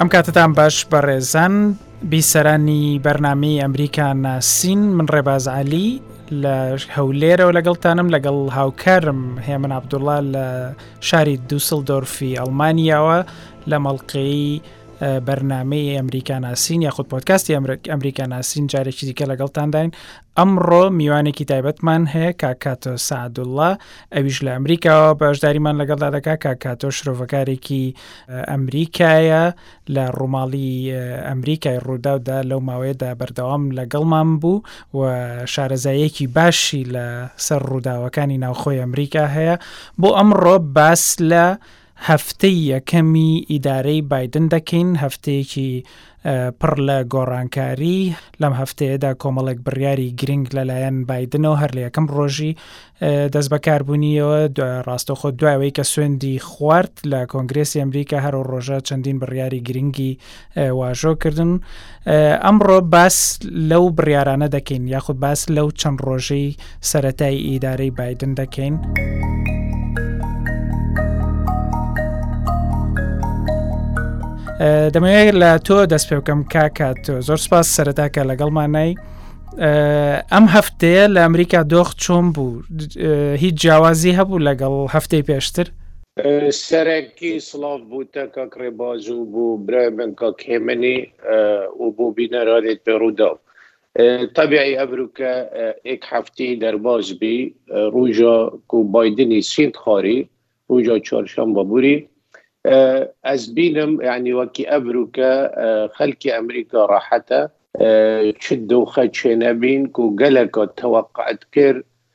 ئەم کاتتان باش بەڕێزان بیسەرانی بەرنمەی ئەمریکا ناسین من ڕێباز علی لە هەولێرەوە لەگەڵتانم لەگەڵ هاوکارم هێمن عبدوڵا لە شاری دووسل دۆرفی ئەڵمانیاوە لە مەڵلقەی بەرنمەی ئەمریکا ناسین یاخود پۆتکاستی ئەمریکا ناسین جارێکی دیکە لەگەڵتانداین ئەمڕۆ میوانێکی تایبەتمان هەیە کاکاتۆ سعدوڵە ئەویش لە ئەمریکاوە بەشداریمان لەگەڵدا دەکا کاکاتۆ شرۆڤەکارێکی ئەمریکایە لە ڕووماڵی ئەمریکای ڕووداودا لەو ماوەیەدا بەردەوام لەگەڵمان بوو و شارەزایەکی باشی لە سەر ڕووداوەکانی ناوخۆی ئەمریکا هەیە بۆ ئەمڕۆ باس لە هەفتەی یەکەمی ئیدارەی بایدن دەکەین، هەفتەیەکی پڕ لە گۆڕانکاری، لەم هەفتەیەدا کۆمەڵێک بڕیاری گرنگ لەلایەن بایدنەوە هەر لە یەکەم ڕۆژی دەست بەکاربوونیەوە ڕاستەوخۆ دوای ئەوەی کە سوێندی خوارد لە کۆنگرێسی ئەمریکا هەر ئەو ڕۆژە چەندین بڕیاری گرنگی واژۆ کردن ئەمڕۆ باس لەو بڕیارانە دەکەین یاخود باس لەو چەند ڕۆژەی سەتای ئیدارەی بادن دەکەین. دەمەوێت لە تۆ دەست پێ بکەم کاکات زۆر سپاس سەرەتاکە لەگەڵمان نای ئەم هەفتەیە لە ئەمریکا دۆخ چۆن بوو هیچ جیاوازی هەبوو لەگەڵ هەفتەی پێشتر سەرەکی سڵاو بو تە کاک ڕێباز و بو برای من کاک هێمنی و بو بینەرانێ پێ ڕوداو. تەبیعی ئەمرو کە ئێک هەفتی دەرباز بی ڕوژا کو بایدنی سیند خاری ڕوژا چوارشەمبا بوری ئەز بینم یانی وەکی ئەمرو کە خەلکی ئەمریکا ڕاحەتە چ دۆخە چێنە بین کو گەلەکا تەوەقعت کرد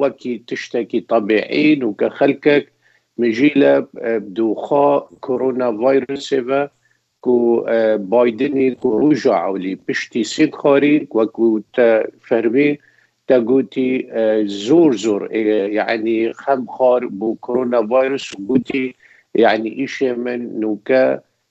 وەکی تشتەکی تەبیعین و کە خەلکەک مژی لە دووخا کۆرۆنا ڤایرسێڤە کو بایدنی کو ڕژە عولی پشتی سید خاری وەکو تە فەرمی تەگوتی زۆر زۆر یعنی خەم خار بۆ کۆرۆنا ڤایرس و گوتی یعنی ئیشێ من نوکە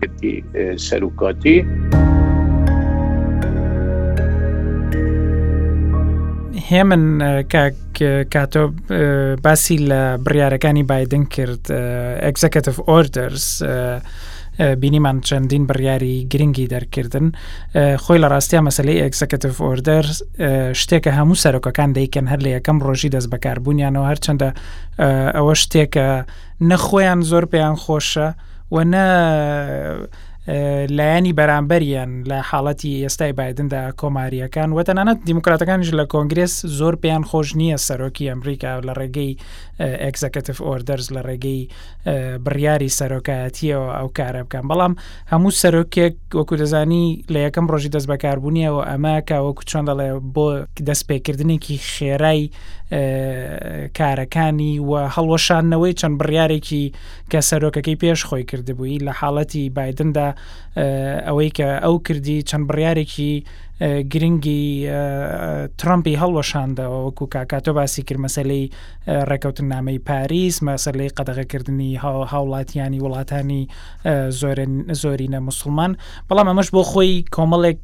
کردی سەرکاتی. هێمن کاتۆ باسی لە بڕیارەکانی بادن کرد ئەکزەکەتف ئۆردرس بینیمان چەندین بڕیاری گرنگی دەرکردن خۆی لە ڕاستیا مەسلەی ئەکسەکەتف ئۆردەر شتێکە هەموو سەرۆکەکان دەیکەن هەر لە یەکەم ڕۆژی دەست بەکاربوونیانەوە هەرچەندە ئەوە شتێکە نەخۆیان زۆر پێیان خۆشە و نە لایەنی بەرامبەریان لە حاڵەتی ئێستای بادندا کۆماریەکان و تەنانەت دیموکراتەکانیش لە کۆنگرس زۆر پێیان خۆش نییە سەرۆکی ئەمریکا لە ڕێگەی ئەکزەکەتف ئۆردەرز لە ڕێگەی بڕیاری سەرۆکایەتیەوە ئەو کارە بکەن بەڵام هەموو سەرۆکێک وەکو دەزانی لە یەکەم ڕۆژی دەست بەکاربوونیەوە ئەمە کاوەکو چۆن دەڵێ بۆ دەست پێکردنێکی خێرای کارەکانی و هەڵوەشانەوەی چەند بڕیارێکی کە سەرۆکەکەی پێش خۆی کردبووی لە حاڵەتی بایدندا ئەوەی کە ئەو کردی چەند بڕارێکی گرنگی ترامپی هەڵوەشاندەوە وەکو کاکاتۆ باسی کرد مەسلەی ڕێکەوتن نامی پاریس مەسلەی قەدەغەکردنی هاوڵاتیانی وڵاتانی زۆرینە مسلمان بەڵام ئەمەش بۆ خۆی کۆمەڵێک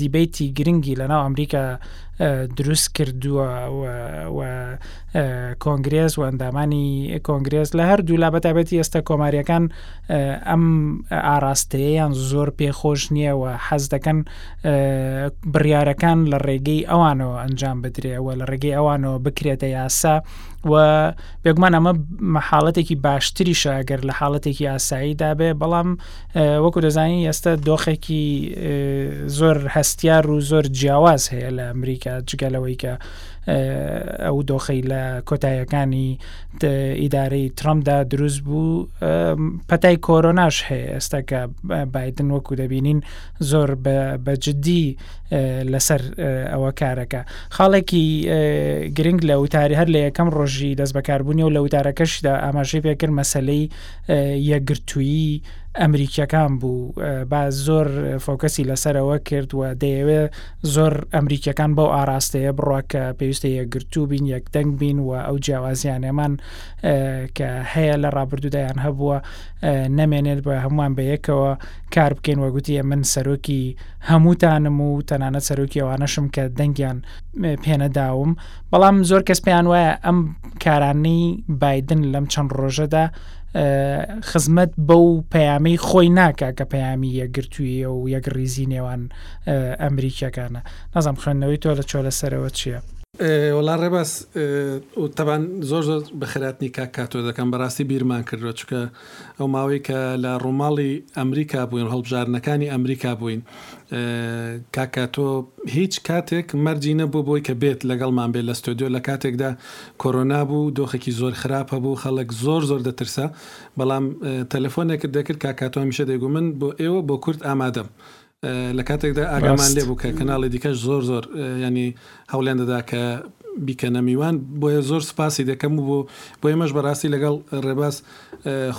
دیبیتی گرنگی لەناو ئەمریکا دروست کردووە کۆنگرێس و ئەندامانی کۆنگرێس لە هەردوو لا بەتابەتی ئێستا کۆماریەکان ئەم ئاراستەیەیان زۆر پێخۆش نییەوە حەز دەکەن بڕیارەکان لە ڕێگەی ئەوانەوە ئەنجام بدرێەوە لە ڕێگەی ئەوانەوە بکرێتە یاسا و بێگومان ئەمە حاڵەتێکی باشتری شاگەر لە حاڵەتێکی ئاسایی دابێ بەڵام وەکو دەزانانی ئێستا دۆخێکی زۆر هەستیار و زۆر جیاواز هەیە لە ئەمریکا جگەلەوەی کە ئەو دۆخەی لە کۆتایەکانی ئیدارەی ترامدا دروست بوو پەتای کۆرۆناش هەیە ئێستا کە بادن وەکو دەبینین زۆر بە جددی لەسەر ئەوە کارەکە خاڵێکی گرنگ لە وتاری هەر لە یەکەم ڕۆژی دەست بەکاربوونی و لە وتارەکەشدا ئاماژەی پێکرد مەسلەی یەکگرتوویی ئەمریکیەکان بوو با زۆر فۆکەسی لەسەرەوە کرد و دەیەوێت زۆر ئەمریکیەکان بەو ئاراستەیە بڕوا کە پێویستە یەکگرتوو بین یەک دەنگ بین و ئەو جیاوازیانەمان کە هەیە لە ڕابردوودایان هەبووە نەمێنێت بە هەمووان بە یەکەوە کار بکەین وە گوتیە من سەرۆکی هەمووتانم و تەنانە سەرۆکی ئەوانەشم کە دەنگیان پێنەداوم بەڵام زۆر کەس پێیان وایە ئەم کارانەی بادن لەم چەند ڕۆژەدا خزمەت بەو پەیامی خۆی ناکە کە پەیامی یەکگرتوویە و یەک ریزی نێوان ئەمریکیەکانە نازم خوێندنەوەی تۆ لە چۆلە سەرەوە چییە؟ وەڵا ڕێباس تەبان زۆر زۆر بە خەراتنی کاک کاتۆ دەکەم بەڕاستی بیرمان کردوە چکە ئەو ماوەی کە لە ڕووماڵی ئەمریکا بووین هەڵبژارنەکانی ئەمریکا بووین کاکاتۆ هیچ کاتێک مەرجی نەبوو بۆی کە بێت لەگەڵمان بێت لە ستۆدیۆ لە کاتێکدا کۆرۆنا بوو دۆخێکی زۆر خراپ هەبوو خەڵک زۆر زۆر دەترسا بەڵام تەلەفۆنێکت دەکرد کاکاتۆ هەمیشە دەیگو من بۆ ئێوە بۆ کورد ئامادەم لە کاتێکدا ئاگامان لێ بوو کە کەناڵی دیکەش زۆر زۆر ینی هەوڵێن دەدا کە بیکەنە میوان بۆیە زۆر سپاسی دەکەم و بۆ بۆ ئێمەش بەڕاستی لەگەڵ ڕێباز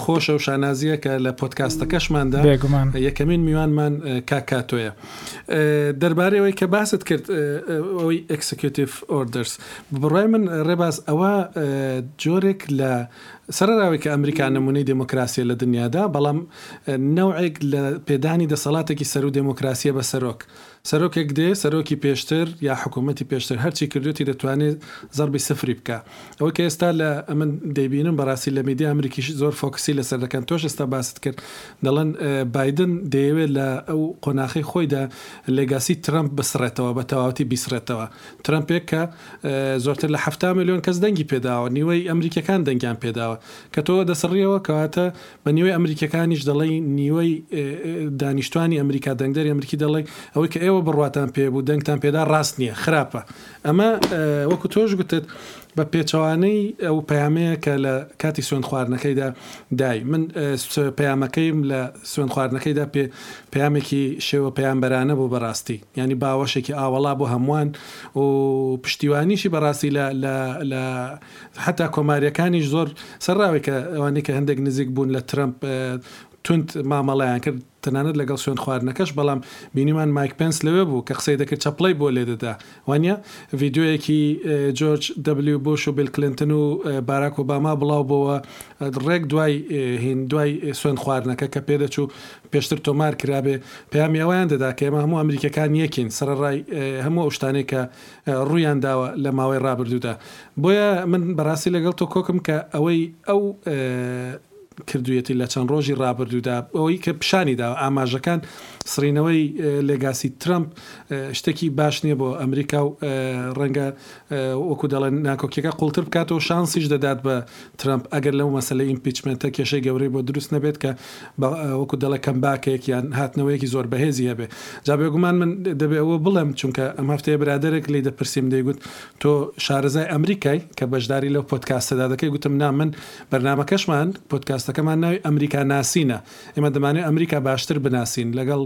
خۆشە و شانازیە کە لە پۆتکاستەکەشماندا یەکەمین میوانمان کاکاتۆیە دەربارەوەی کە باست کرد ئەوەی ئەکسکیوتیف ئۆردرس بڕای من ڕێباز ئەوە جۆرێک لە سەرەراوەی کە ئەمریکا نمونەی دێمۆکراسیە لە دنیادا، بەڵام نەوعێک لە پێدانی دەسەڵاتێکی سەروو دێمۆکراسیە بە سەرۆک. سەرۆکێک دێ، سەرۆکی پێشتر یا حکومەتی پێشتر هەرچی کردوێتی دەتوانێ زەڕبی سفری بکا. ئەوەی کە ئێستا لە ئەمن دەیبینم بەڕاستی لە میدیا ئەمریکیش زۆر فۆکسی لەسەر دەکەن، تۆش ئێستا باست کرد دەڵێن بایدن دەیەوێ لە ئەو قۆناخەی خۆیدا لێگاسی ترەمپ بسڕێتەوە، بە تەواوەتی بیسڕێتەوە. ترەمپێک کە. زۆرتر لە حەفتا ملیۆن کەس دەنگی پێداوە، نیوەی ئەمریکیەکان دەنگیان پێداوە، کە تۆ دەسڕیەوە کەواتە بە نیوەی ئەمریکیەکانیش دەڵێی نیوەی دانیشتوانی ئەمریکا دەنگدەری ئەمریکی دەڵێی ئەوەی کە ئێوە بڕواتان پێ بوو دەنگتان پێدا ڕاست نیە خراپە ئەمە وەکو تۆش گوتت بە پێچەوانەی ئەو پەیامەیە کە لە کاتی سوێن خواردنەکەیدا دای من پەیامەکەیم لە سوێن خواردنەکەیدا پێ پەیامێکی شێوە پەیامبەرانە بۆ بەڕاستی ینی باوەشێکی ئاوەڵا بۆ هەمووان و پشتیوانیشی بەڕاستی لە لە لە حتا کۆماریەکانیش زۆر سەرراوی کە ئەوانەی کە هەندێک نزیک بوون لە ترەمپ تونند مامەڵیان کرد تەنانەت لەگەڵ سوێن خواردنەکەش بەڵام بینیمان مایک پنس لەوێ بوو کە قسەی دەکرد چەپڵەی بۆ لێ دەدا وانە ڤیددیوەیەکی جۆرج دبلی بۆش و بیلکلنتن و باراک و باما بڵاو بۆوە ڕێک دوای هین دوای سوێن خواردنەکە کە پێدەچوو پێشتر تۆمار کرابێ پەیامی ئەوەیان دەدا کە ئێمە هەموو ئەمریکیەکان یەکین سەرەڕای هەموو ئەو شتانەی کە ڕوویان داوە لە ماوەی ڕابردوودا بۆیە من بەڕاستی لەگەڵ تۆ کۆکم کە ئەوەی ئەو کردویەتی لە چەند ڕۆژی ڕابردوودا ئەوەی کە پیشانی داوە ئاماژەکان سڕینەوەی لێگاسی ترامپ شتێکی باش نییە بۆ ئەمریکا و ڕەنگە وەکو دەڵێن ناکۆکیەکە قوڵتر بکات و شانسیش دەدات بە ترەمپ ئەگەر لەو مەسەلەی ئیمپیچمێنتە کێشەی گەورەی بۆ دروست نەبێت کە وەکو دەڵێ کەمباکێک یان هاتنەوەیەکی زۆر بەهێزی هەبێ جا بێگومان من دەبێ ئەوە بڵێم چونکە ئەم هەفتەیە برادێک لی دەپرسیم دەیگوت تۆ شارەزای ئەمریکای کە بەشداری لەو پۆتکاستەدا دەکەی گوتم نا من بەرنمەکەشمان پۆتکاستەکەمان ناوی ئەمریکا ناسینە ئێمە دەمانێت ئەمریکا باشتر بناسین لەگەڵ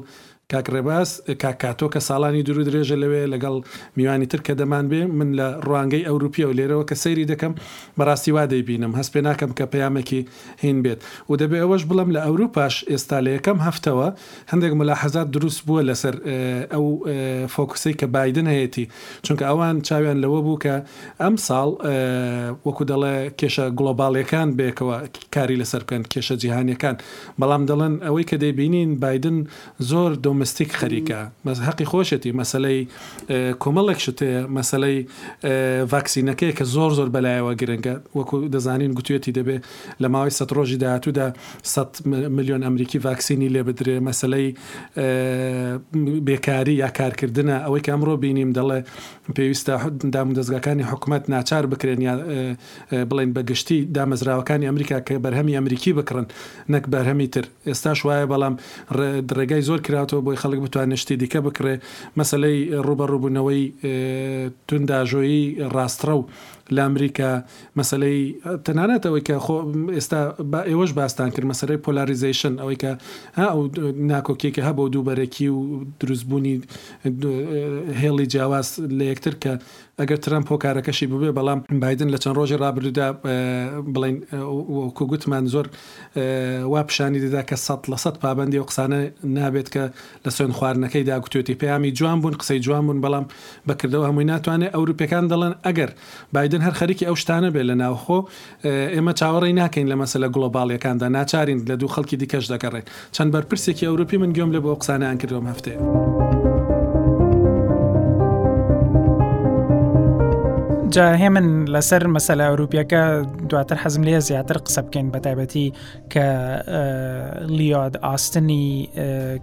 کاک ڕێباز، کاک کاتۆ کە ساڵانی دورو درێژە لەوێ لەگەڵ میوانی تر کە دەمان بێ، من لە ڕوانگەی ئەوروپیەوە لێرەوە کە سەیری دەکەم بەڕاستی وا دەیبینم، هەست پێ ناکەم کە پەیامێکی هین بێت و دەبێ ئەوەش بڵێم لە ئەوروپاش ئێستا لە یەکەم هەفتەوە هەندێک مولاحەزات دروست بووە لەسەر ئەو فۆکوسەی کە بایدن هەیەتی، چونکە ئەوان چاویان لەوە بوو کە ئەم ساڵ وەکو دەڵێ کێشە گڵۆباڵیەکان بەیەکەوە کاری لەسەر بکەن، کێشە جیهانیەکان. بەڵام دەڵێن ئەوەی کە دەیبینین بایدن زۆر دۆمستیک خەریکە بەس هەقی خۆشێتی مەسەلەی کۆمەڵێک شت هەیە مەسەلەی ڤاکسینەکەی کە زۆر زۆر بەلایەوە گرنگە وەکو دەزانین گوتوێتی دەبێ لە ماوەی سە ڕۆژی داهاتوودا 100 میلیۆن ئەمریکی ڤاکسینی لێ بدرێ مەسەلەی بێکاری یا کارکردنە ئەوەی کە ئەمڕۆ بینیم دەڵێ پێویستە دام دەستگاکانی حکومت ناچار بکرێن یا بڵێین بە گشتی دامەزراوەکانی ئەمریکا کە بەرهەمی ئەمریکی بکڕن نەک بەرهەمی تر، ئێستاش وایە بەڵام ڕێگای زۆر کراوەتەوە بۆی خەڵک بتوانێت شتی دیکە بکڕێت، مەسەلەی ڕووبەڕووبوونەوەی تونداژۆیی ڕاستڕەو لە ئەمریکا، مەسەلەی تەنانەت ئەوەی کە خۆ ئێستا ئێوەش باستان کرد مەسەلەی پۆلاریزەیشن ئەوەی کە ئەو ناکۆکیەی کە هەبوو دووبەرەکی و دروستبوونی هێڵی جیاواز لە یەکتر کە ئەگەر ترەمپ هۆکارەکەشی بووبێ، بەڵام بایدن لە چەند ڕۆژی ڕابردوودا بڵێین وەکوو گوتمان زۆر وا پیشانی دەدا کە سەد لە سەد پابەندی ئەو قسانە نابێت کە لە سوێند خواردنەکەیدا گوتوێتی. پەیامی جوان بوون، قسەی جوان بوون، بەڵام بە کردەوە هەمووی ناتوانێ. ئەوروپییەکان دەڵێن ئەگەر بایدن هەر خەریکی ئەو شتانە بێ لە ناوخۆ، ئێمە چاوەڕێی ناکەین لە مەسەلە گڵۆباڵیەکاندا، ناچارین لە دوو خەڵکی دیکەش دەگەڕێین. چەند بەرپرسێکی ئەوروپی من گوێم لێ بوو ئەو قسانەیان کردووە ئەم هەفتەیە. جا هێمن لەسەر مەسەلە ئەوروپیەکە دواتر حەزم لێ زیاتر قسە بکەین بە تایبەتی کە لیاد ئاستنی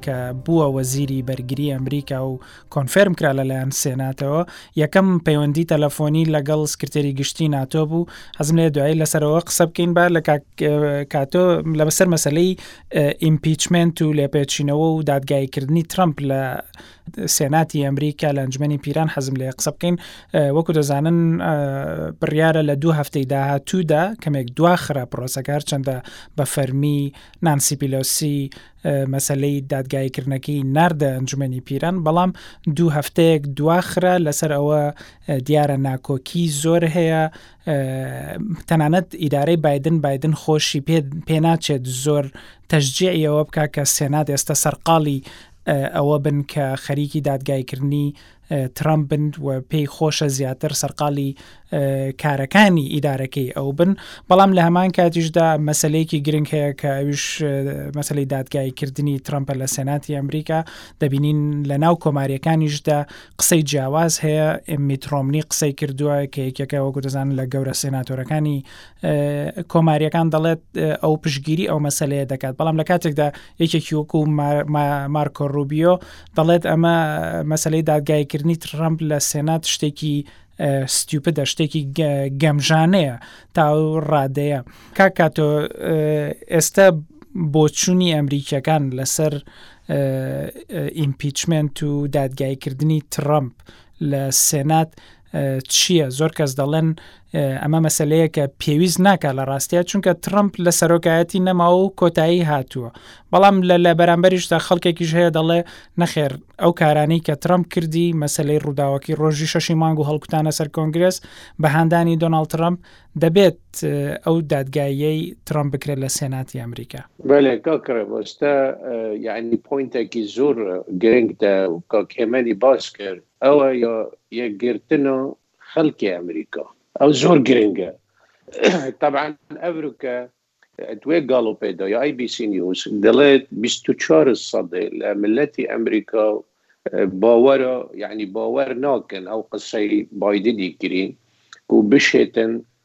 کە بووە وەزیری بەرگری ئەمریکا و کۆنفێرم کرا لەلایەن سێناتەوە یەکەم پەیوەندی تەلەفۆنی لەگەڵ سکرتێری گشتی ناتۆ بوو حەزم لێ دوایی لەسەرەوە قسە بکەین با لە کاتۆ لە بەسەر مەسلەی ئیمپیچمنت و لێپێچینەوە و دادگایکردنی ترامپ لە سێناتی ئەمریکا لە ئەنجمەنی پیران حەزم لێ قسە بکەین وەکو دەزانن بڕیارە لە دوو هەفتەی داهاتوودا کەمێک دوا خراپ پرۆسەکار چەندە بە فەرمی نانسی پیلۆسی مەسەلەی دادگاییکردنەکەی ناردە ئەنجومەنی پیران، بەڵام دوو هەفتەیەک دواخرا، لەسەر ئەوە دیارە ناکۆکی زۆر هەیە، تەنانەت ئیدارەی بادن بادن خۆشی پێناچێت زۆر تەژجیعی ئەوە بکە کە سێنات ئێستا سەرقاڵی ئەوە بن کە خەریکی دادگایکردنی ترەمپ بن و پێی خۆشە زیاتر سەرقاڵی کارەکانی ئیدارەکەی ئەو بن بەڵام لە هەمان کاتیشدا مەسلەیەکی گرنگ هەیە کە ئەوش مەسلی دادگای کردنی ترامپە لە سێناتی ئەمریکا دەبینین لە ناو کۆماریەکانیشدا قسەی جیاواز هەیە میترۆمنی قسەی کردووە کە یەکێکە وەکو دەزان لە گەورە سێناتۆرەکانی کۆماریەکان دەڵێت ئەو پشگیری ئەو مەسلەیە دەکات بەڵام لە کاتێکدا یەکێکی وەکو مارکۆ ڕوبیۆ دەڵێت ئەمە مەسلەی دادگایکردنی ترامپ لە سێنات شتێکی ستیوپدە شتێکی گەمژانەیە تا ڕادەیە کاکاتۆ ئێستا بۆچوونی ئەمریکیەکان لەسەر ئیمپیچمنت و دادگایکردنی ترامپ لە سێنات چیە زۆر کەس دەڵێن ئەمە مەسلەیەکە پێویست ناکە لە ڕاستە چونکە ترمپ لە سەرۆکایەتی نەماوە و کۆتایی هاتووە بەڵام لە لە بەرامبەریشدا خەڵکێکیش هەیە دەڵێ نەخێر ئەو کارانەی کە ترمپ کردی مەسلەی ڕووداوەکی ڕۆژی شەشی مانگ و هەڵکوتانە سەر کۆنگرس بە هاندانی دۆناالد ترمپ دەبێت ئەو دادگاییەی ترمپ بکرێت لە سێناتی ئەمریکا بەێ کاکڕێ بۆستە یعنی پوینتێکی زۆر گرنگ دە کاکێمەنی باس کرد ئەوە یا یەکگرتن و خەلکی ئەمریکا ئەو زۆر گرنگە طبعا ئەبروکە دوێ گاڵۆ پێدا یا ئای بی سی نیوز دەڵێت 24 سەدێ لە ملەتی ئەمریکا و باوەرە یعنی باوەر ناکەن ئەو قسەی بایدنی کرین و بشێتن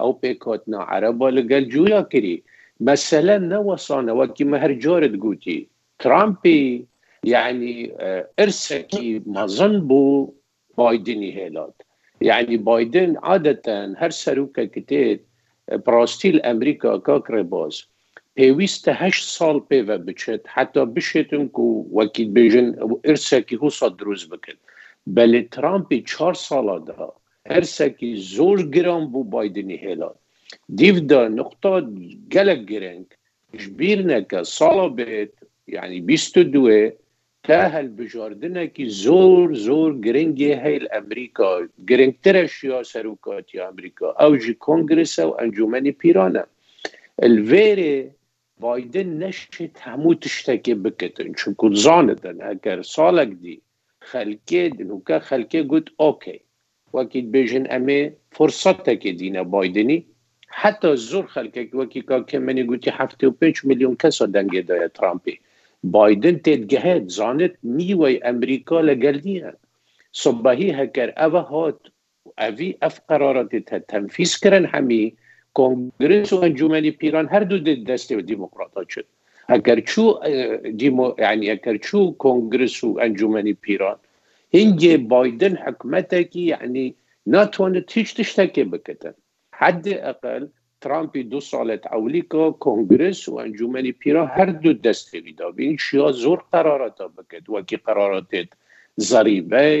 ئەو پێکهاتنە عەرەبە لەگەل جویا کری مەسەلە نەوەسانە وەکی من هەر جارت گوتی ترامپی یەعنی ئرسەکی مەزن بو بایدنی هێلاد یەعنی بایدن عادەتەن هەر سەروکە کتێت پراستیل ئەمریکا کاک رێباز پێویستە هەشت سال پێڤە بچێت حەتا بشێتن کو وەکی بێژن ئرسەکی هوسا دروست بکن بەلێ ترامپی چار سالا دها پرسێکی زۆر گران بۆ بایدنی هێلا دیف دا نوقتا گەلەک گرنگ پشت بیر نەکە ساڵا بێت یانی بیست و دوێ تا هەلبژاردنەکی زۆر زۆر گرنگێ هەیل ئەمریکا گرنگترە شیا سەروکاتی ئەمریکا ئەو ژی کۆنگرسە و ئەنجومەنی پیرانە الڤێرێ بایدن نەشێت هەموو تشتەکێ بکەتن چونکو زانتن ئەگەر ساڵەک دی خەلکێ دنووکە خەلکێ گوت ئۆکەی وەکیت بێژن ئەمێ فورسەتەکێ دینە بایدنی حەتا زۆر خەلکێک وەکی کاک کێمەنی گوتی هەفتەی و پێنچ ملیۆن کەسا دەنگێ دایە ترامپی بایدن تێد گهێد زانێت نیوەی ئەمریکا لەگەل نییە سبهی هەکەر ئەوه هات و ئەڤی ئەف قەرارە دتە تەنفیز کرن هەمی کۆنگرس و ئەنجومەنی پیران هەر دوو دت دەستێ دیموکراتا چد ئەگەر چو دیمو یعنی ئەگەر چو کۆنگرس و ئەنجومەنی پیران هینجێ بایدن حکومەتەکی یعنی ناتوانت هیچ تشتەکێ بکتن حد ئەقل ترامپی دوو ساڵێت ئەولیکا کۆنگرس و ئەنجومەنی پیران هەر دوو دەستێوی دابین شیا زۆر قەرارەتا بکت وەکی قەرارەتێت زەریبەی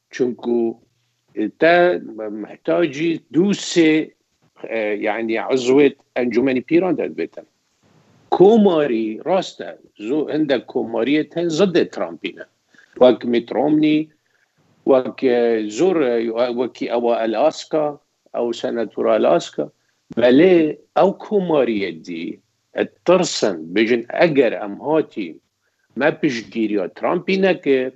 چونکو ئێتە محتاجی دوو سێ یعنی عزوێت ئەنجومەنی پیران دەبێتن کۆماری ڕاستە زۆ هەندە کۆماریە تەن زدە ترامپینە وەک میترۆمنی وەک زۆر وەکی ئەوە ئەلاسکا ئەو سەنەتورا لاسکە بەلێ ئەو کۆماریە دی ترسن بژن ئەگەر ئەم هاتی مە پشتگیری ترامپی نەکرد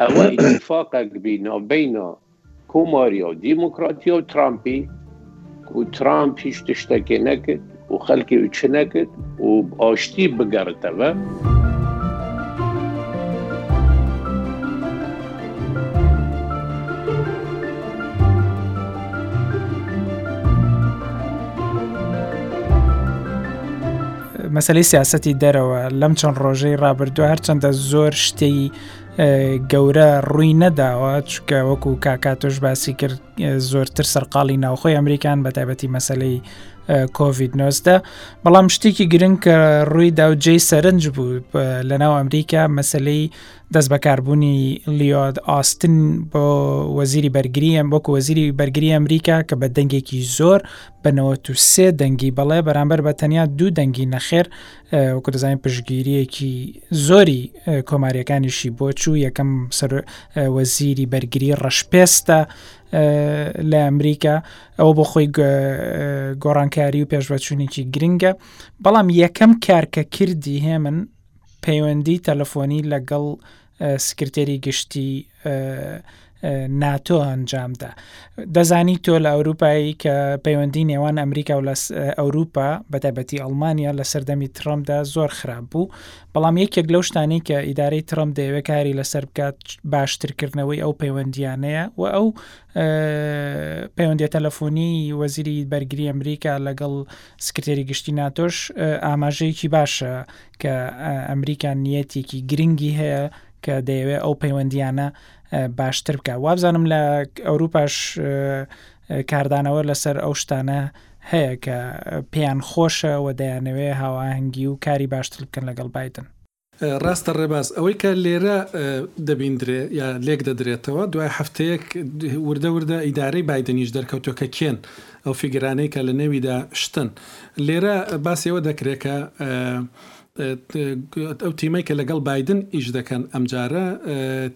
ئەوە ئیتیفاقەک بینا بەینا کۆماریا و دیموکراتیا و ترامپی و ترامپ هیچ تشتێکی نەکرد و خەلکی و چ نەکرد و ئاشتی بگەڕتەوە. مەسلی سیاستی دەرەوە لەم چەند ڕۆژەی ڕابردووە هەرچەندە زۆر شتێی گەورە ڕووی نەداوە چکە وەکو کاکاتۆش باسی کرد زۆرتر سەرقاڵی ناوخۆی ئەمریکان بە تایبەتی مەسلەی کۆVید 19 بەڵام شتێکی گرنگ کە ڕووی دا و جێی سەرنج بوو لە ناو ئەمریکا مەسلەی دەست بەکاربوونی لیۆد ئاستن بۆ وەزیری بەرگریەم بۆ وەزیری بەرگری ئەمریکا کە بە دەنگێکی زۆر بەەوە تو سێ دەنگی بەڵێ بەرامبەر بە تەنیا دوو دەنگی نەخێر وەکو دەزانین پشگیریەکی زۆری کۆماریەکانیشی بۆ چوو یەکەم سەر وەزیری بەرگری ڕەشپێستە لە ئەمریکا ئەوە بۆ خۆی گۆڕانکاری و پێشبەچوونێکی گرنگە بەڵام یەکەم کارکە کردی هێمن پەیوەندی تەلەفۆنی لەگەڵ سکرتێری گشتیی ناتۆ ئەنجامدا. دەزانی تۆ لە ئەوروپایی کە پەیوەندی نێوان ئەمریکا و ئەوروپا بە تایبەتی ئەڵمانیا لە سەردەمی تڕەمدا زۆر خراپ بوو، بەڵام یەکێک لەو شتانەی کە ئیدارەی تڕەمپ دەیەوێت کاری لەسەر بکات باشترکردنەوەی ئەو پەیوەندییانەیە و ئەو پەیوەندییە تەلەفۆنیی وەزیری بەرگری ئەمریکا لەگەڵ سکرتێری گشتی ناتۆش ئاماژەیەکی باشە کە ئەمریکا نیەتێکی گرنگی هەیە کە دەیەوێت ئەو پەیوەندیانە باشتر بکە وابزانم لە ئەوروپاش کاردانەوە لەسەر ئەو شتانە هەیە کە پێیان خۆشە و دەیانەوێ هاوانگی و کاری باشتر بکەن لەگەڵ بادن ڕاستە ڕێباز، ئەوەی کە لێرە دەبیندرێ یا لێک دەدرێتەوە، دوای هەفتەیەک وردە وردە ئیدارەی بایدنیش دەرکەوتووە کە کێن ئەو فیگەرانەی کە لە نێویدا شتن. لێرە باسی ئەوە دەکرێ کە ئەو تیمەی کە لەگەڵ بایدن ئیش دەکەن ئەمجارە،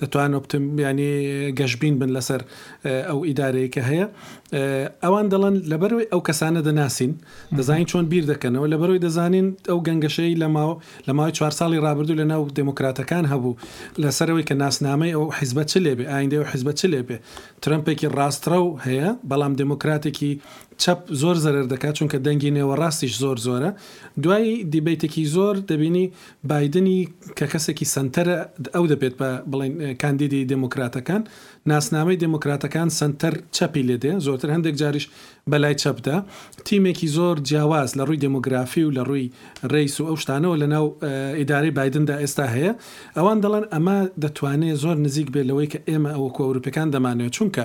دەتوان ئۆپتم یانی گەشبین بن لەسەر ئەو ئیدارەیە کە هەیە ئەوان دەڵن لەبەرەوەی ئەو کەسانە دەناسین دەزانین چۆن بیر دەکەنەوە لەبەرەوەی دەزانین ئەو گەنگەشەی لە ماوە لە ماوەی چوار ساڵی رابردوو لە ناو دموکراتەکان هەبوو لەسەرەوەی کە ناسنامەی ئەو حیزبە چ لێبێ ئایندە و حیزبە چ لێبێ ترمپێکی ڕاستڕە و هەیە بەڵام دموکراتێکی چەپ زۆر زەرەر دەکات چونکە دەنگی نێوەڕاستیش زۆر زۆرە دوای دیبیتێکی زۆر دەبینی بایدنی کە کەسێکی سەنتەرە، ئەو دەبێت بە بڵێین کاندیدی دێموکراتەکان. ناسنامەی دێموکراتەکان سەنتەر چەپی لێ دێ زۆرتر، هەندێک جاریش بە لای چەپدا. تیمێکی زۆر جیاواز لە ڕووی دێموگرافی و لە ڕووی ڕێیس و ئەو شتانەوە لە ناو ئیدارەی بایدندا ئێستا هەیە. ئەوان دەڵێن ئەمە دەتوانێ زۆر نزیک بێ لەوەی کە ئێمە وەکوو ئەوروپییەکان دەمانەوێ. چونکە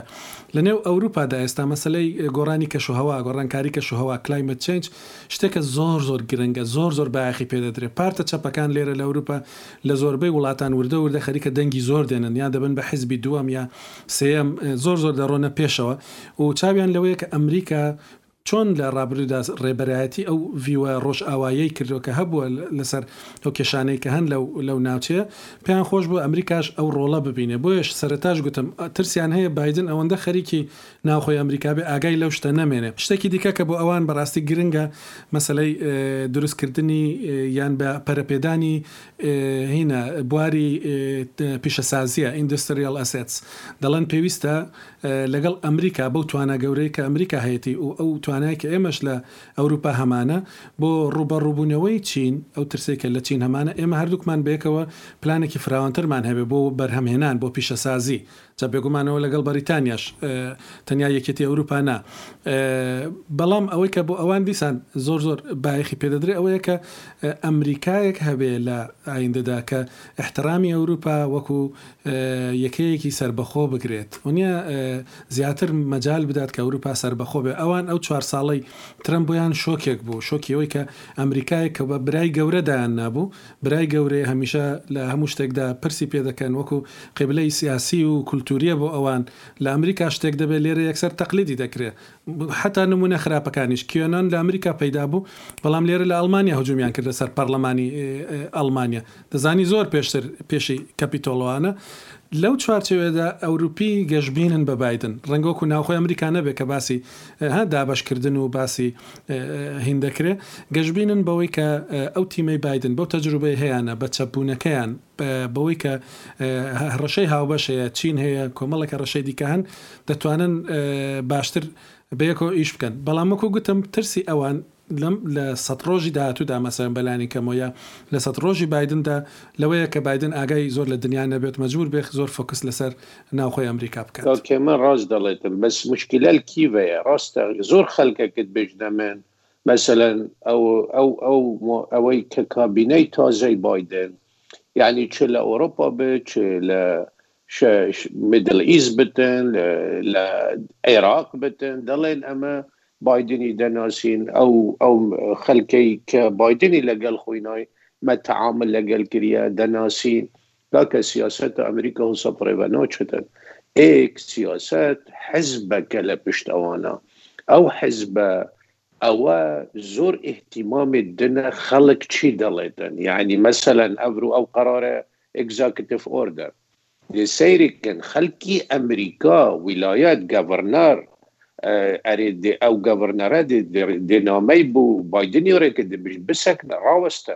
لە نێو ئەوروپادا ئێستا مەسەلەی گۆڕانی کەشوهەوا، گۆڕانکاری کەشوهەوا، Climate Change، شتێکە زۆر زۆر گرنگە زۆر زۆر بایەخی پێ دەدرێت پارتە چەپەکان لێرە لە ئەوروپا لە زۆربەی وڵاتان وردە وردە خەریکە دەنگی زۆر دێنن یا دەبن بە حیزبی دووەم یا سێیەم زۆر زۆر دەڕۆنە پێشەوە و چاویان لەوەیە کە ئەمریکا چۆن لە ڕابردوودا ڕێبەرایەتی ئەو ڤیوە ڕۆژئاواییەی کردووە کە هەبووە لەسەر ئەو کێشانەی کە هەن لەو لەو ناوچەیە پێیان خۆش بوو ئەمریکاش ئەو ڕۆڵە ببینێ بۆیەش سەرەتاش گوتم ترسیان هەیە بایدن ئەوەندە خەریکی ناوخۆی ئەمریکا بێ ئاگای لەو شتە نەمێنێ. شتێکی دیکە کە بۆ ئەوان بە ڕاستی گرنگە مەسەلەی دروست کردنی یان بە پەرە پێدانی هینە بواری پیشەسازیە Industrial Assets دەڵێن پێویستە لەگەڵ ئەمریکا بەو توانا گەورەی کە ئەمریکا هەیەتی و ئەو توانای کە ئێمەش لە ئەوروپا هەمانە بۆ ڕووبەڕووبونەوەی چین ئەو ترسەی کە لە چین هەمانە ئێمە هەردووکمان بەیەکەوە پلانێکی فراوانترمان هەبێ بۆ بەرهەم هێنان بۆ پیشەسازی جا بێگومانەوە لەگەڵ بەریتانیاش تەنیا یەکێتی ئەوروپا نا. بەڵام ئەوەی کە بۆ ئەوان دیسان زۆر زۆر بایەخی پێدەدرێ ئەوەیە کە ئەمریکایەک هەبێ لە ئایندەدا کە ئیحترامی ئەوروپا وەکو یەکەیەکی سەربەخۆ بگرێت ونیە زیاتر مەجال بدات کە ئەوروپا سەربەخۆ بێ ئەوان ئەو چوار ساڵەی ترەمپ بۆیان شۆکێک بوو شۆکی ئەوەی کە ئەمریکایەک کە بە برای گەورە دایان نابوو برای گەورەیە هەمیشە لە هەموو شتێکدا پرسی پێ دەکەن وەکو قیبلەی سیاسی و کولتوریە بۆ ئەوان لە ئەمریکا شتێک دەبێت لێرە یەکسەر تەقلیدی دەکرێت حەتا نمونە خراپەکانیش کیۆنۆن لە ئەمریکا پەیدا بوو بەڵام لێرە لە ئەڵمانیا هجومیان کردە سەر پەڕلەمانی ئەڵمانیا دەزانی زۆر پێشتر پێشی کەپیتۆڵۆانە لەو چوارچێوێدا ئەوروپی گەشبینن بە بایدن ڕەنگۆکو ناوخۆی ئەمریکا نەبێت کە باسی ها دابەش کردن و باسی هین دەکرێ گەشبینن بەوەی کە ئەو تیمەی بایدن بەو تەجروبەی هەیانە بە چەپ بوونەکەیان بەوەی کە هەڕەشەی هاوبەش هەیە چین هەیە کۆمەڵەکە ڕەشەی دیکە هەن دەتوانن باشتر بەیەکەوە ئیش بکەن بەڵام وەکو گوتم ترسی ئەوان لەم لە سەد ڕۆژی داهاتوودا مەسەلەن بە لانی کەمەوە یا لە سەد ڕۆژی بایدندا لەوەیە کە بایدن ئاگای زۆر لە دنیا نەبێت مەجبوور بێخ زۆر فۆکس لەسەر ناوخۆی ئەمریکا بکات. ئۆکێ من ڕاست دەڵێتم بەس موشکیلەل کیڤەیە ڕاستە زۆر خەلکەکت بێژنە من مەسەلەن ئەو ئەو ئەو مۆ ئەوەی کە کابینەی تازەی بایدن یانی چ لە ئۆرۆپا بێت چ لە شش میدل ئیست بتن لە عێراق بتن دەڵێن ئەمە بایدنی دەناسین ئەو ئەو خەلکەی کە بایدنی لەگەل خۆینای مە تەعامل لەگەل کریا دەناسین کاکە سیاسەت ئەمریکا و سەپڕێڤە ناچتن ئێک سیاسەت حزبەکە لە پشت ئەوانە ئەو حزبە ئەوە زۆر ئیهتیمامی دنە خەڵک چی دەڵێتن یەعنی مەسەلەن ئەڤرو ئەو قەرارە Executive Order دێ سەیری کەن خەلکی ئەمریکا ویلایەت گەڤرنەر ئەرێ دێ ئەو گەڤرنەرە دێ دێ نامەی بو بایدنی ڕێ کردن بژی بسەکنە ڕاوەستە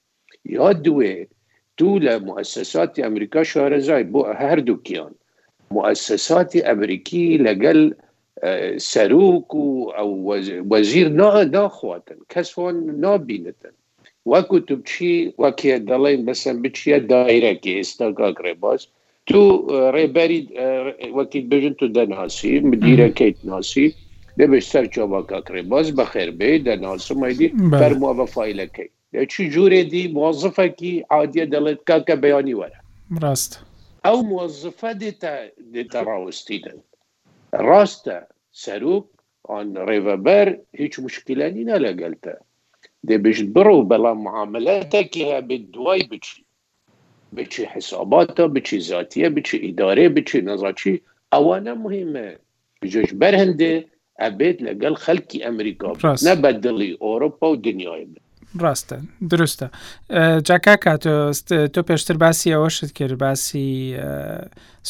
یا دوێ تو لە موئەسەساتی ئەمریکا شارەزای بۆ هەردووکیان موئەسەساتی ئەمریکی لەگەل سەروک و وەزیر نا ناخواتن کەس وان نابینتن وەکو تو بچی وەکێ دەڵێن بەسەر بچیە دایرەکی ئێستا کاک ڕێباز تو ڕێبەری وەکی بژن تو دەناسی مدیرەکەیت ناسی دەبێت سەر چاوا کاک ڕێباز بەخێر بێ دەناسم ئەیدی فەرمووە بە فایلەکەی چ جورێ دی موەزفەکی عادیە دەڵێت کاکە بەیانی وەرە. ڕاستە. ئەو موەزفە دێتە دێتە ڕاوەستینت. ڕاستە سەروک ئان ڕێڤەبەر هیچ موشکیلە نینە لەگەلتە. دێ بێژت بڕۆ بەڵام معامەلەتەکی هەبێت دوای بچی. بچی حیساباتە بچی زاتیە بچی ئیدارێ بچی نەزا چی ئەوانە موهیمن. بجۆش بەر هندێ ئەبێت لەگەڵ خەلکی ئەمریکا بێت نە بە دڵی ئۆرۆپا و دنیای بێت ڕاستە دروستە جاکا کاتۆ تۆ پێشتر باسی ئەوەشت کرد باسی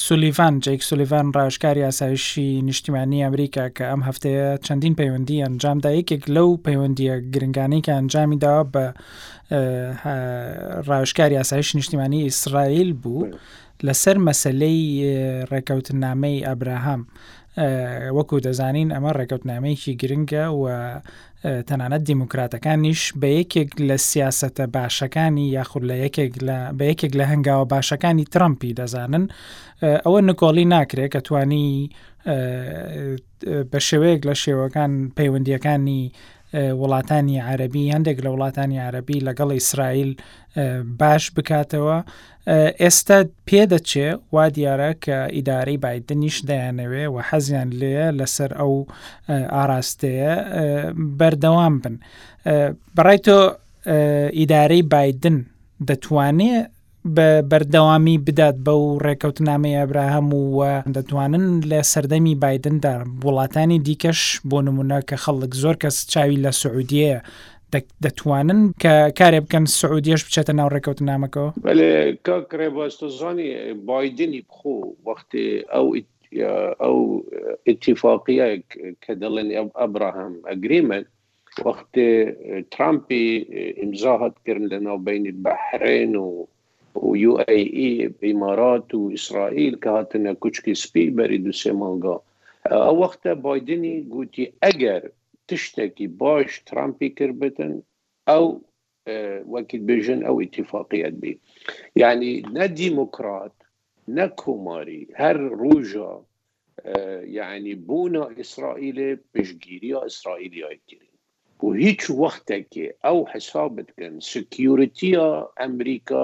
سولیڤان جێک سولیڤان ڕاشکاری ئاسایشی نیشتیمانی ئەمریکا کە ئەم هەفتەیە چەندین پەیوەندی ئەنجامدا یەکێک لەو پەیوەندیە گرنگانی کە ئەنجامی داوە بە ڕاشکاری ئاسایش نیشتیمانی ئیسرائیل بوو لەسەر مەسەلەی ڕێکەوتنامەی ئەبراهام وەکو دەزانین ئەمە ڕێکەوتنامەیەکی گرنگە و تەنانەت دیموکراتەکانیش بە یەکێک لە سیاسەتە باشەکانی یاخود لە یەکێک بە یەکێک لە هەنگاوە باشەکانی ترەمپی دەزانن ئەوە نکۆڵی ناکرێت کە توانی بە شێوەیەک لە شێوەکان پەیوەندیەکانی وڵاتانی عربی هەندێک لە وڵاتانی عربی لەگەڵ ئیسرائیل باش بکاتەوە ئێستا پێ دەچێ، وا دیارە کە ئیدارەی بایدنیش دەیانەوێ و حەزیان لێیە لەسەر ئەو ئاراستەیە بەردەوام بن. بەڕای تۆ ئیدارەی بایدن دەتوانێ بە بەردەوامی بدات بە و ڕێکەوتنامەی ئەبراهەم و دەتوانن لە سەردەمی بایدندا وڵاتانی دیکەش بۆ نمونە کە خەڵک زۆر کەس چاوی لە سعودیەیە دەتوانن کە کارێ بکەن سعودیش بچێتە ناو ڕێکەوت نامەکەەوە کاکڕێ باستۆزانی بادنی بخۆ وەختێ ئەو ئەو اتفاقیە کە دەڵێن ئەم ئەبراهام ئەگریمن وەختێ ترامپی ئیمزا هاتکردن لە ناوبینی بەحرێن و و یو ئی ئیمارات و ئیسرائیل کە هاتنە کوچکی سپی بەری دوسێ مانگا ئەو وەختە بادنی گوتی ئەگەر تشتەکی باش ترامپی کرد بتن ئەو وەکیل بێژن ئەو ئیتیفاقیت بی یعنی نە دیموکرات نە کۆماری هەر ڕوژە یعنی بوونا ئیسرائیلێ پشگیریا ئیسرائیلیای کرد و هیچ وەختێکی ئەو حسابت کەن سکیورتیا ئەمریکا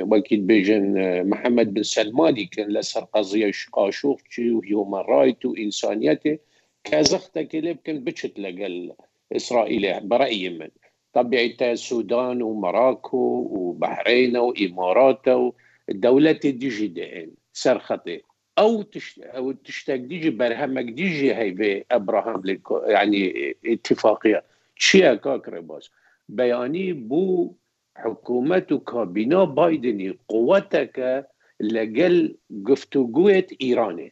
وكيد بيجن آه، محمد بن سلمان كان لسر قضية قاشوغتي وهيومان رايت وإنسانيته كازختا كليب كان بشت لقل إسرائيلي برأيي من طبيعتها السودان ومراكو وبحرين وإمارات الدولة ديجي دين سرخطي او او تشتاق ديجي برهمك ديجي هاي بي ابراهام يعني اتفاقيه تشيا كاكري باس بياني بو حکومەت و کابینا بایدنی قوەتە کە لە گەل گفتوگوێت ئیرانێ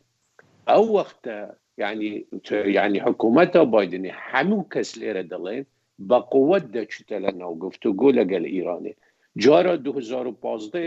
ئەو وەختە یانی یانی حکومەتا بایدنی حەموو کەس لێرە دەڵێن بە قوەت دەچتە لە ناو گفتوگۆ لە گەل ئیرانێ جارا دو هەزار و پازدە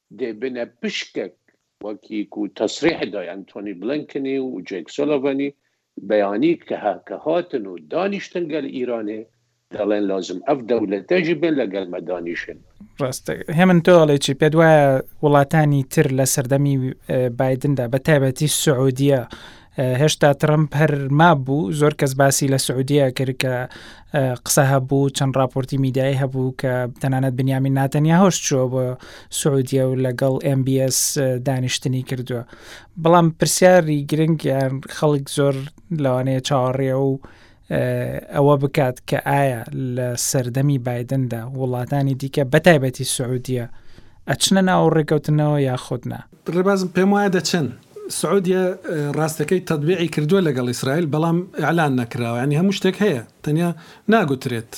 دەبنە پشکێک وەکیکو تەسریح دای ئەنتۆنی بلینکنی و جەیک سۆلۆڤانی بەیانی کە کە هاتن و دانیشتن گەل ئیرانێ دەڵێن لازم ئەف دەولەتەژی بێ لەگەل مە دانیشن. ڕاستە هێمن تۆ ئەڵێ چی پێت وایە وڵاتانی تر لە سەردەمی بادندا بە تایبەتی سعودیە هێشتا ترمپ هەر مابوو زۆر کەس باسی لە سعودیە کرد کە قسە هەبوو چەند راپۆرتی میدیایی هەبوو کە تەنانەت بنیامین ناتەنیا هۆش چووە بۆ سعودیە و لەگەڵ MBS دانیشتنی کردووە بەڵام پرسیاری گرنگیان خەڵک زۆر لەوانەیە چاوەڕێ و ئەوە بکات کە ئایا لە سەردەمی بادندا وڵاتانی دیکە بەتایبەتی سعودیە ئەچنە ناو ڕێکەوتنەوە یا خودنا. ڕێبازم پێم وایە دەچن سعودیە ڕاستەکەی تەتبیعی کردووە لەگەڵ ئیسرائیل بەڵام ئیعلان نەکراوە یانی هەموو شتێک هەیە تەنیا ناگوترێت.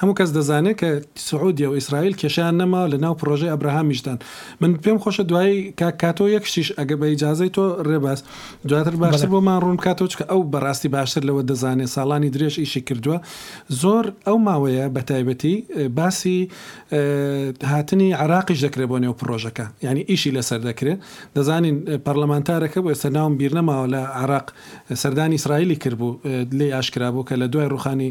هەموو کەس دەزانێت کە سعودیە و ئیسرائیل کێشەیان نەماوە لە ناو پڕۆژەی ئەبراهامیشدان من پێم خۆشە دوایی کاک کاتۆ یەک شتیش ئەگە بە ئیجازەی تۆ رێباز دواتر باشتر بۆمان ڕوون بکاتەوە چکە ئەو بەڕاستی باشتر لەوە دەزانێت ساڵانی درێژ ئیشی کردووە زۆر ئەو ماوەیە بە تایبەتی باسی هاتنی عراقیش دەکرێت بۆ نێو پڕۆژەکە یعنی ئیشی لەسەر دەکرێت دەزانین پەرلەمانتارەکە بۆ ئێستا ناوم بیر نەماوە لە عراق سەردانی ئیسرائیلی کرد بوو لێ ئاشکرا بوو کە لە دوای ڕوخانی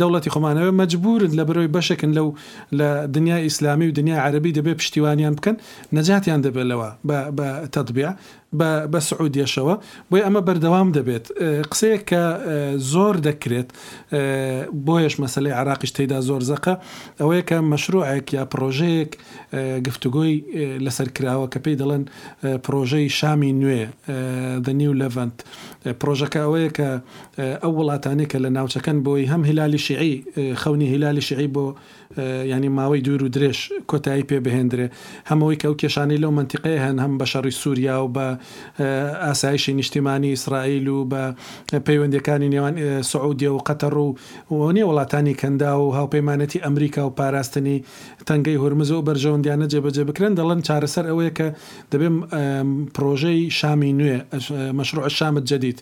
دەوڵەتی خۆمان ئەوێ مەجبورن لەبەرئەوەی بەشێکن لەو لە دنیای ئیسلامی و دنیای عەرەبی دەبێ پشتیوانیان بکەن نەجاتیان دەبێ لەوە بە بە تەتبیع بە بە سعودیەشەوە بۆیە ئەمە بەردەوام دەبێت قسەیەک کە زۆر دەکرێت بۆیەش مەسەلەی عراقیش تێدا زۆر زەقە ئەوەیە کە مەشروعێک یا پڕۆژەیەک گفتوگۆی لەسەر کراوە کە پێی دەڵێن پڕۆژەی شامی نوێ دە نیو لەڤەنت پڕۆژەکە ئەوەیە کە ئەو وڵاتانەی کە لە ناوچەکەن بۆی هەم هیلالی شیعی خەونی هیلالی شیعی بۆ یانی ماوەی دوور و درێژ کۆتایی پێ بهێندرێ هەم ئەوەی کە ئەو کێشانەی لەو مەنتیقەیە هەن هەم بە شەڕی سووریا و بە ئاسایشی نیشتیمانی ئیسرائیل و بە پەیوەندیەکانی نێوان سعودیە و قەتەڕ و وەنێ وڵاتانی کەنداو و هاوپەیمانەتی ئەمریکا و پاراستنی تەنگەی هورمز و بەرژەوەندیانە جێبەجێ بکرێن دەڵێن چارەسەر ئەوەیە کە دەبێ پڕۆژەی شامی نوێ مشروع الشام الجدید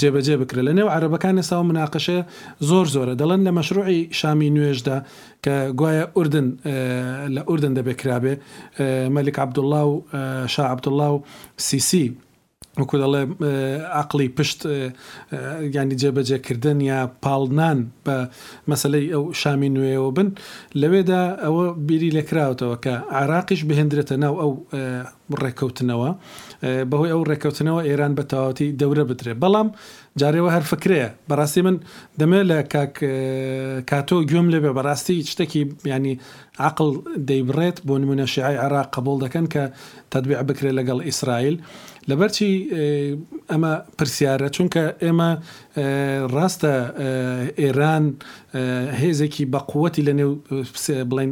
جێبەجێ بکرێت لە نێو عەرەبەکان ئێستاوە مناقەشەیە زۆر زۆرە دەڵێن لە مەشروعی شامی نوێژدا کە گوایە ئوردن لە ئوردن دەبێ کرابێ مەلیک عەبدوڵا و شا عەبدوڵا و سیسی وەکو دەڵێ عقلی پشت ینی جێبەجێکردن یا پاڵنان بە مەسلەی ئەو شامی نوێەوە بن لەوێدا ئەوە بیری لەکراوەتەوە کە عراقیش بهێندرێتە ناو ئەو ڕێککەوتنەوە، بەهۆی ئەو ڕێککەوتنەوە ئێران بە تەواوەتی دەورە بدرێت. بەڵام جارێ وە هەر فکرەیە. بەڕاستی من دەمەوێت لە کاک کاتۆ گوێم لێ بێ بەڕاستی شتەکی یانی عقل دەیبڕێت بۆ نمونە شیعی عێراق قبول دەکەن کە تەتبیع بکرێت لەگەڵ ئیسرائیل لەبەرچی ئەمە پرسیارە چونکە ئێمە ڕاستە ئێران هێزێکی بەقوەتی لە نێو بڵێن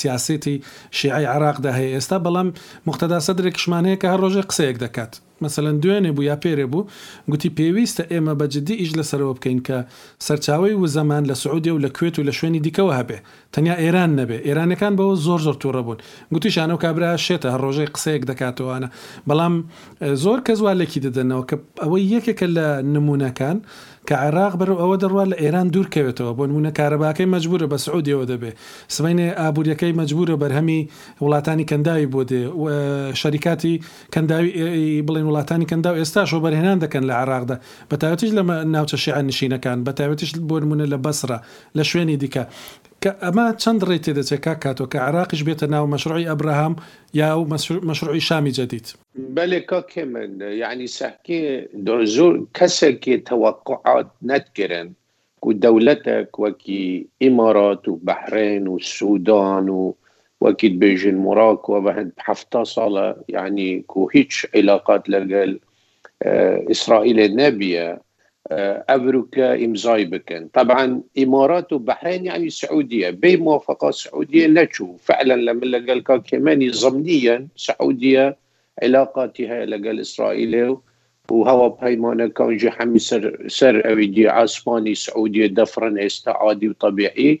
سیاسێتی شیعەی عێراقدا هەیە ئێستا بەڵام موقتەدا سەدرێکیشمان هەیە کە هەر ڕۆژێک قسەیەک دەکات مەسەلەن دوێنێ بوو یا پێرێ بوو گوتی پێویستە ئێمە بە جدی ئیش لەسەرەوە بکەین کە سەرچاوەی وزەمان لە سعودیە و لە کوێت و لە شوێنی دیکەوە هەبێ تەنیا ئێران نەبێ ئێرانەکان بەوە زۆر زۆر توڕە بوون گوتیشیان ئەو کابرایە شێتە هەر ڕۆژەی قسەیەک دەکاتەوانە بەڵام زۆر کەس وا لێکی دەدەنەوە کە ئەوەی یەکێکە لە نمونەکان کە عێراق بەرەو ئەوە دەڕوات لە ئێران دوور کەوێتەوە بۆ نموونە کارەباکەی مەجبوورە بە سعودیەوە دەبێ سبەینێ ئابووریەکەی مەجبوورە بەرهەمی وڵاتانی کەنداوی بۆ دێ و شەریکاتی کەنداوی ئێ ی بڵێن وڵاتانی کەنداو ئێستاش وەبەرهێنان دەکەن لە عێراقدا بە تایبەتیش لە ناوچە شێعە نشینەکان بە تایبەتیش بۆ نموونە لە بەسرە لە شوێنی دیکە کە ئەمە چەند ڕێی تێدەچێ کاک کاتۆ کە عێراقیش بێتە ناو مەشڕوعی ئەبراهام یا و مەشڕوعی شامی جەدید. بلي كاكيمن يعني سحكي دوزور كسكي توقعات نتكرن كو دولتك وكي امارات وبحرين والسودان و وكيد بيجين مراك وبعد بحفتة صالة يعني كو هيتش علاقات لقال اسرائيل اه، النبيه أبروكا إمزاي بكن طبعا إمارات وبحرين يعني سعودية بموافقة سعودية لا تشوف فعلا لما لقال كاكيماني ضمنيا سعودية علاقاتها لقال إسرائيل وهو بهيمانة كان جي حمي سر سر دي عاسماني سعودية دفرا استعادي وطبيعي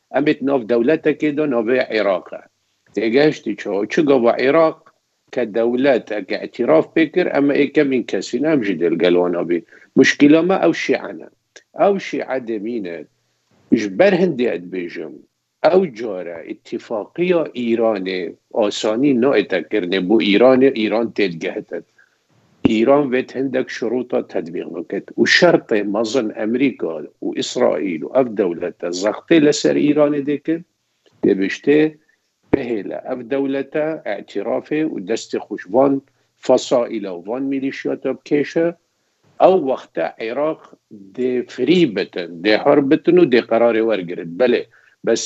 ئەمێت ناڤ دەولەتەکێ دا ناڤەێ عیراقە. تێگەشتی چۆ؟ چگا وە عیراق کە دەولەت ئەک ئعتیراف پێ کرد ئەمە ئێ کەمین کەسین ئەم ژی دێل گەل وانا بی. مشکیلا مە ئەو شیعەنە. ئەو شیعە دێمینن ژ بەر هندێ ئەت بێژم ئەو جارە ئتیفاقیا ئیرانێ ئاسانی نائێتە کرنێ بۆ ئیرانێ ئیران تێد گهتت ئیران وێت هندەک شرووتە تەتبیق بکەت و شەرتێ مەزن ئەمریکا و ئیسرائیل و ئەڤ دەولەتە زەختێ لە سەر ئیرانێ دێکن، دێبشتێ بهێلە ئەڤ دەولەتە ئعتیرافێ و دەستێ خوش ڤان فەسائیلا و ڤان میلیشیاتا بکێشە، ئەو وەختە عیراق دێ فری بتن، دێ هەر بتن و دێ قەرارێ وەرگرن. بەلێ بەس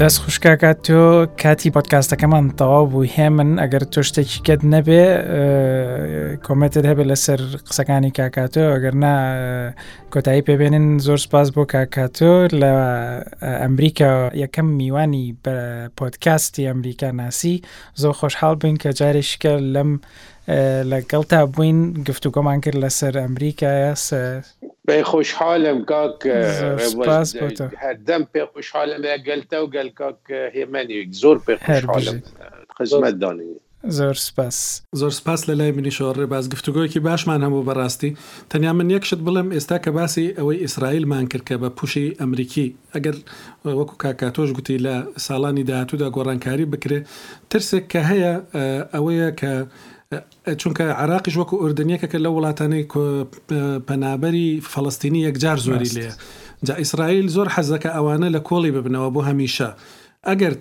دەست خوشکاکات تۆ کاتی پۆتکاستەکەمان تەواو بوو هێمن ئەگەر تۆ شتێکی کەت نەبێ کۆمێتت هەبێت لەسەر قسەکانی کاکاتۆ ئەگەر نا کۆتایی پێبێنن زۆر سپاس بۆ کاکاتۆ لە ئەمریکا یەکەم میوانی بە پۆتکاستی ئەمریکا ناسی زۆر خۆشحاڵ بین کە جارێکیکە لەم لەگەڵتا بووین گفتوگۆمان کرد لەسەر ئەمریکایە پێ خۆشحالم کاک هەردەم پێ خۆشحالم لە گەلتە و گەل کاک هێمەنی زۆر پێ خۆشحالم خزمەت دانی زۆر سپاس زۆر سپاس لە لای منیشەوە ڕێباز گفتوگۆیەکی باشمان هەبوو بەڕاستی تەنیا من یەک شت بڵێم ئێستا کە باسی ئەوەی ئیسرائیلمان کرد کە بە پوشی ئەمریکی ئەگەر وەکو کاک کاتۆش گوتی لە ساڵانی داهاتوودا گۆڕانکاری بکرێ ترسێک کە هەیە ئەوەیە کە چونکە عراقیش وەکو ئوردن یەکەکە لە وڵاتانی پەنابەری فەڵستینی یەکجار زۆری لێ جا ئیسرائیل زۆر حەزەکە ئەوانە لە کۆڵی ببنەوە بۆ هەمیشە ئەگەر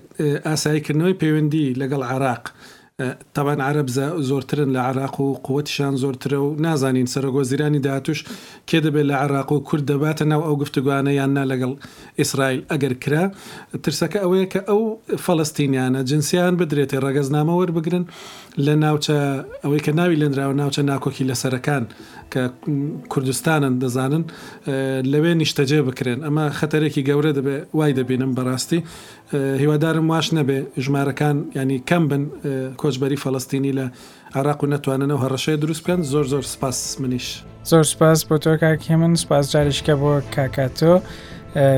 ئاساییکردنەوەی پەیوەندی لەگەڵ عراق تەبعەن عەرەب زۆرترن لە عەراق و قوتیشان زۆرترە و نازانین سەرۆک وەزیرانی داهاتووش کێ دەبێت لە عەراق و کورد دەباتە ناو ئەو گفتوگۆانە یان نا لەگەڵ ئیسرائیل ئەگەر کرا ترسەکە ئەوەیە کە ئەو فەلەستینیانە جنسیان بدرێتێ ڕەگەزنامە وەربگرن لە ناوچە ئەوەی کە ناوی لێنراوە ناوچە ناکۆکی لەسەرەکان کە کوردستانن دەزانن لەوێ نیشتەجێ بکرێن ئەمە خەتەرێکی گەورە دەبێت وای دەبینم بەڕاستی هیوادارم واش نەبێ ژمارەکان یانی کەم بن کۆچبەری فەلەستینی لە عێراق و نەتوانن ئەو هەڕەشەیە دروست بکەن زۆر زۆر سپاس منیش. زۆر سوپاس بۆ تۆ کاک هێمن سوپاس جاریشکە بۆ کاکاتۆ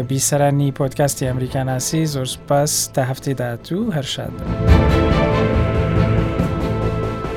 بیسەرانی پۆتکاستی ئەمریکاناسی زۆر سوپاس تا هەفتەی داهاتوو هەرشاد بن.